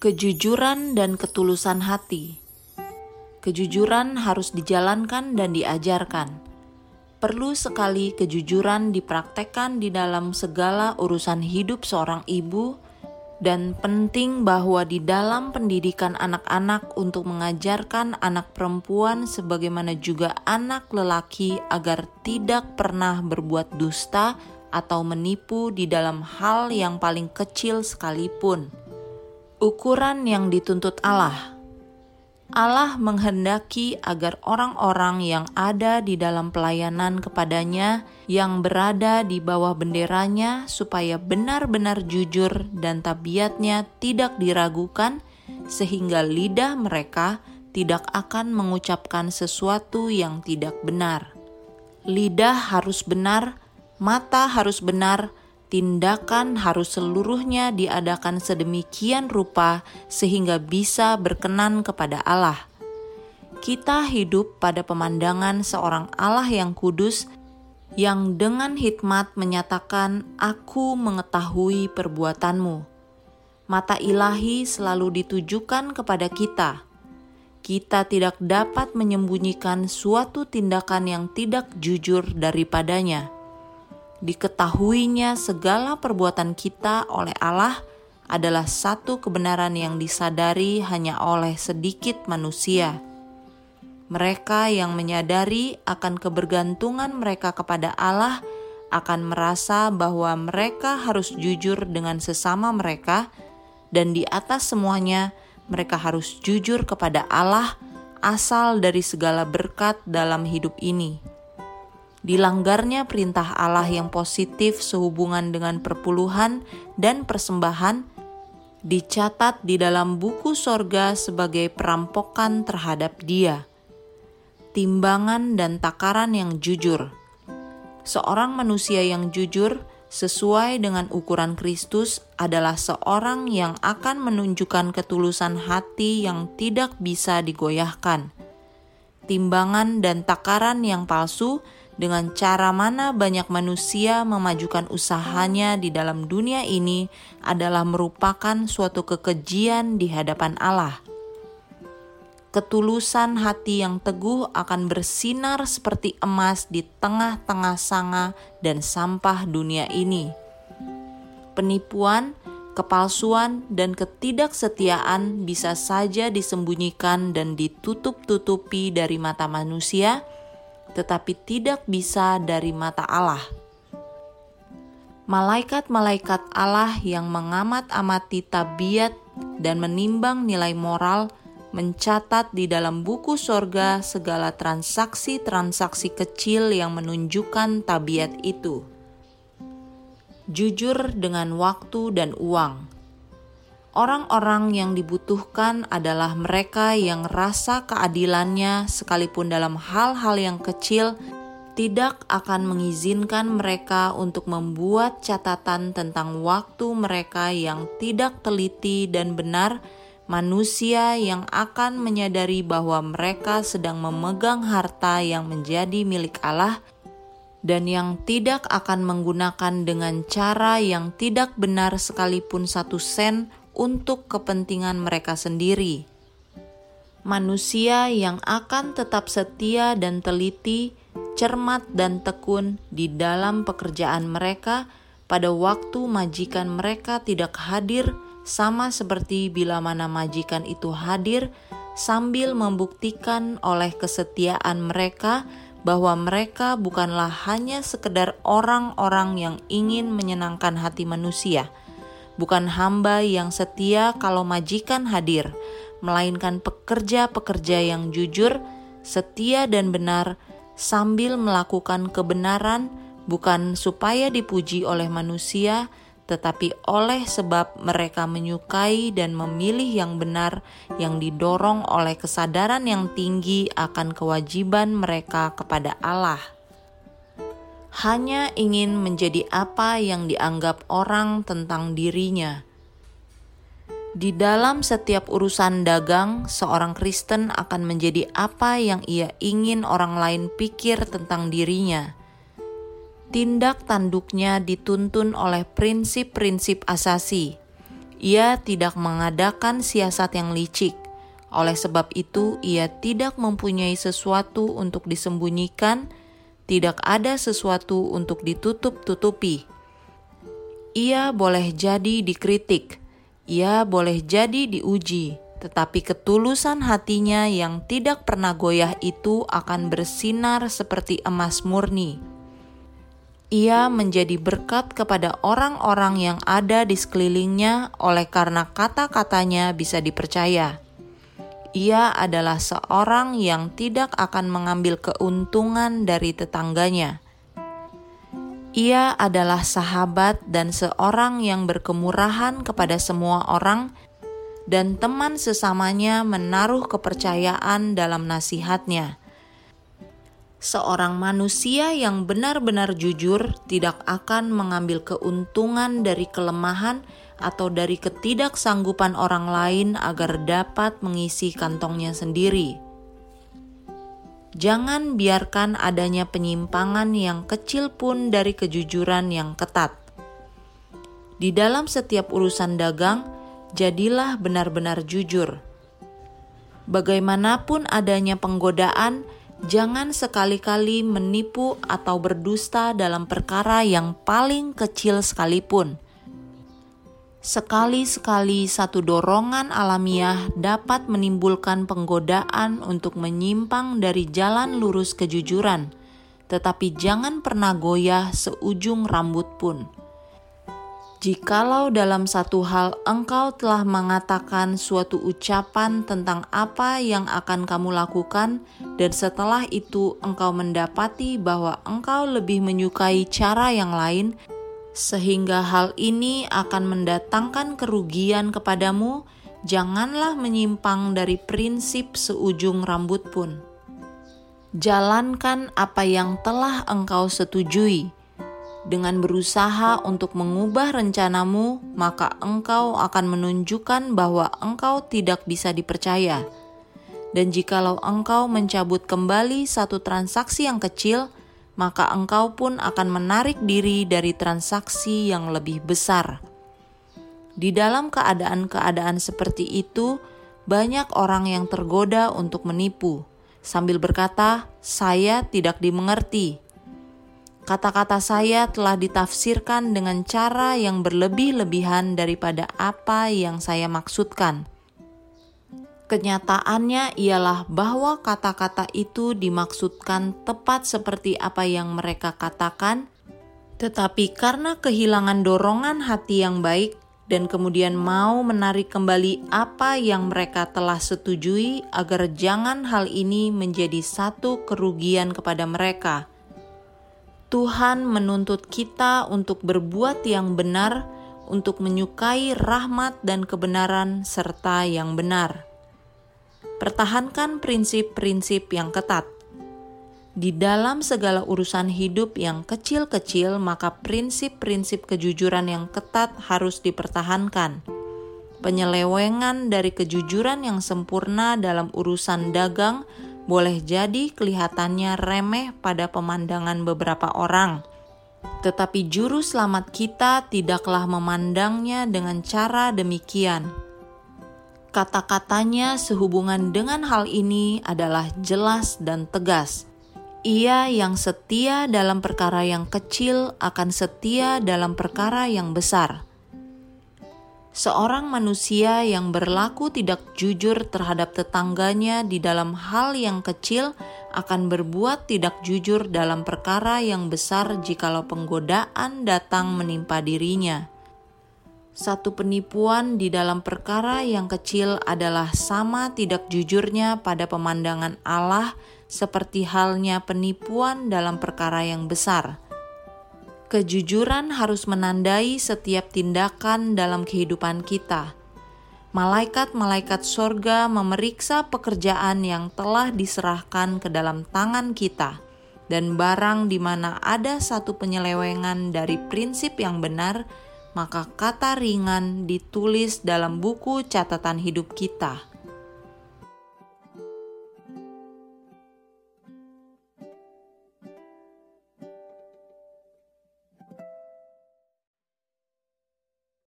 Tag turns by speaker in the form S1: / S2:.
S1: Kejujuran dan ketulusan hati. Kejujuran harus dijalankan dan diajarkan. Perlu sekali kejujuran dipraktekkan di dalam segala urusan hidup seorang ibu, dan penting bahwa di dalam pendidikan anak-anak untuk mengajarkan anak perempuan, sebagaimana juga anak lelaki, agar tidak pernah berbuat dusta atau menipu di dalam hal yang paling kecil sekalipun Ukuran yang dituntut Allah. Allah menghendaki agar orang-orang yang ada di dalam pelayanan kepadanya, yang berada di bawah benderanya, supaya benar-benar jujur dan tabiatnya tidak diragukan, sehingga lidah mereka tidak akan mengucapkan sesuatu yang tidak benar. Lidah harus benar, mata harus benar, tindakan harus seluruhnya diadakan sedemikian rupa sehingga bisa berkenan kepada Allah. Kita hidup pada pemandangan seorang Allah yang kudus yang dengan hikmat menyatakan, "Aku mengetahui perbuatanmu." Mata ilahi selalu ditujukan kepada kita. Kita tidak dapat menyembunyikan suatu tindakan yang tidak jujur daripadanya diketahuinya segala perbuatan kita oleh Allah adalah satu kebenaran yang disadari hanya oleh sedikit manusia. Mereka yang menyadari akan kebergantungan mereka kepada Allah akan merasa bahwa mereka harus jujur dengan sesama mereka, dan di atas semuanya, mereka harus jujur kepada Allah, asal dari segala berkat dalam hidup ini dilanggarnya perintah Allah yang positif sehubungan dengan perpuluhan dan persembahan dicatat di dalam buku sorga sebagai perampokan terhadap dia. Timbangan dan takaran yang jujur. Seorang manusia yang jujur sesuai dengan ukuran Kristus adalah seorang yang akan menunjukkan ketulusan hati yang tidak bisa digoyahkan. Timbangan dan takaran yang palsu dengan cara mana banyak manusia memajukan usahanya di dalam dunia ini adalah merupakan suatu kekejian di hadapan Allah. Ketulusan hati yang teguh akan bersinar seperti emas di tengah-tengah sanga dan sampah dunia ini. Penipuan, kepalsuan, dan ketidaksetiaan bisa saja disembunyikan dan ditutup-tutupi dari mata manusia tetapi tidak bisa dari mata Allah. Malaikat-malaikat Allah yang mengamat-amati tabiat dan menimbang nilai moral mencatat di dalam buku sorga segala transaksi-transaksi kecil yang menunjukkan tabiat itu. Jujur dengan waktu dan uang Orang-orang yang dibutuhkan adalah mereka yang rasa keadilannya, sekalipun dalam hal-hal yang kecil, tidak akan mengizinkan mereka untuk membuat catatan tentang waktu mereka yang tidak teliti dan benar. Manusia yang akan menyadari bahwa mereka sedang memegang harta yang menjadi milik Allah dan yang tidak akan menggunakan dengan cara yang tidak benar sekalipun satu sen untuk kepentingan mereka sendiri. Manusia yang akan tetap setia dan teliti, cermat dan tekun di dalam pekerjaan mereka pada waktu majikan mereka tidak hadir, sama seperti bila mana majikan itu hadir, sambil membuktikan oleh kesetiaan mereka bahwa mereka bukanlah hanya sekedar orang-orang yang ingin menyenangkan hati manusia bukan hamba yang setia kalau majikan hadir, melainkan pekerja-pekerja yang jujur, setia, dan benar, sambil melakukan kebenaran, bukan supaya dipuji oleh manusia, tetapi oleh sebab mereka menyukai dan memilih yang benar, yang didorong oleh kesadaran yang tinggi akan kewajiban mereka kepada Allah hanya ingin menjadi apa yang dianggap orang tentang dirinya. Di dalam setiap urusan dagang, seorang Kristen akan menjadi apa yang ia ingin orang lain pikir tentang dirinya. Tindak tanduknya dituntun oleh prinsip-prinsip asasi. Ia tidak mengadakan siasat yang licik. Oleh sebab itu, ia tidak mempunyai sesuatu untuk disembunyikan, tidak ada sesuatu untuk ditutup-tutupi. Ia boleh jadi dikritik, ia boleh jadi diuji, tetapi ketulusan hatinya yang tidak pernah goyah itu akan bersinar seperti emas murni ia menjadi berkat kepada orang-orang yang ada di sekelilingnya oleh karena kata-katanya bisa dipercaya. Ia adalah seorang yang tidak akan mengambil keuntungan dari tetangganya. Ia adalah sahabat dan seorang yang berkemurahan kepada semua orang, dan teman sesamanya menaruh kepercayaan dalam nasihatnya seorang manusia yang benar-benar jujur tidak akan mengambil keuntungan dari kelemahan atau dari ketidaksanggupan orang lain agar dapat mengisi kantongnya sendiri. Jangan biarkan adanya penyimpangan yang kecil pun dari kejujuran yang ketat. Di dalam setiap urusan dagang, jadilah benar-benar jujur. Bagaimanapun adanya penggodaan, jangan sekali-kali menipu atau berdusta dalam perkara yang paling kecil sekalipun. Sekali-sekali satu dorongan alamiah dapat menimbulkan penggodaan untuk menyimpang dari jalan lurus kejujuran, tetapi jangan pernah goyah seujung rambut pun. Jikalau dalam satu hal engkau telah mengatakan suatu ucapan tentang apa yang akan kamu lakukan, dan setelah itu engkau mendapati bahwa engkau lebih menyukai cara yang lain, sehingga hal ini akan mendatangkan kerugian kepadamu, janganlah menyimpang dari prinsip seujung rambut pun. Jalankan apa yang telah engkau setujui dengan berusaha untuk mengubah rencanamu, maka engkau akan menunjukkan bahwa engkau tidak bisa dipercaya. Dan jikalau engkau mencabut kembali satu transaksi yang kecil, maka engkau pun akan menarik diri dari transaksi yang lebih besar. Di dalam keadaan-keadaan seperti itu, banyak orang yang tergoda untuk menipu sambil berkata, "Saya tidak dimengerti." Kata-kata saya telah ditafsirkan dengan cara yang berlebih-lebihan daripada apa yang saya maksudkan. Kenyataannya ialah bahwa kata-kata itu dimaksudkan tepat seperti apa yang mereka katakan, tetapi karena kehilangan dorongan hati yang baik dan kemudian mau menarik kembali apa yang mereka telah setujui, agar jangan hal ini menjadi satu kerugian kepada mereka Tuhan menuntut kita untuk berbuat yang benar, untuk menyukai rahmat dan kebenaran, serta yang benar. Pertahankan prinsip-prinsip yang ketat. Di dalam segala urusan hidup yang kecil-kecil, maka prinsip-prinsip kejujuran yang ketat harus dipertahankan. Penyelewengan dari kejujuran yang sempurna dalam urusan dagang boleh jadi kelihatannya remeh pada pemandangan beberapa orang, tetapi Juru Selamat kita tidaklah memandangnya dengan cara demikian. Kata-katanya sehubungan dengan hal ini adalah jelas dan tegas. Ia yang setia dalam perkara yang kecil akan setia dalam perkara yang besar seorang manusia yang berlaku tidak jujur terhadap tetangganya di dalam hal yang kecil akan berbuat tidak jujur dalam perkara yang besar jikalau penggodaan datang menimpa dirinya. Satu penipuan di dalam perkara yang kecil adalah sama tidak jujurnya pada pemandangan Allah, seperti halnya penipuan dalam perkara yang besar Kejujuran harus menandai setiap tindakan dalam kehidupan kita. Malaikat-malaikat sorga memeriksa pekerjaan yang telah diserahkan ke dalam tangan kita, dan barang di mana ada satu penyelewengan dari prinsip yang benar, maka kata ringan ditulis dalam buku catatan hidup kita.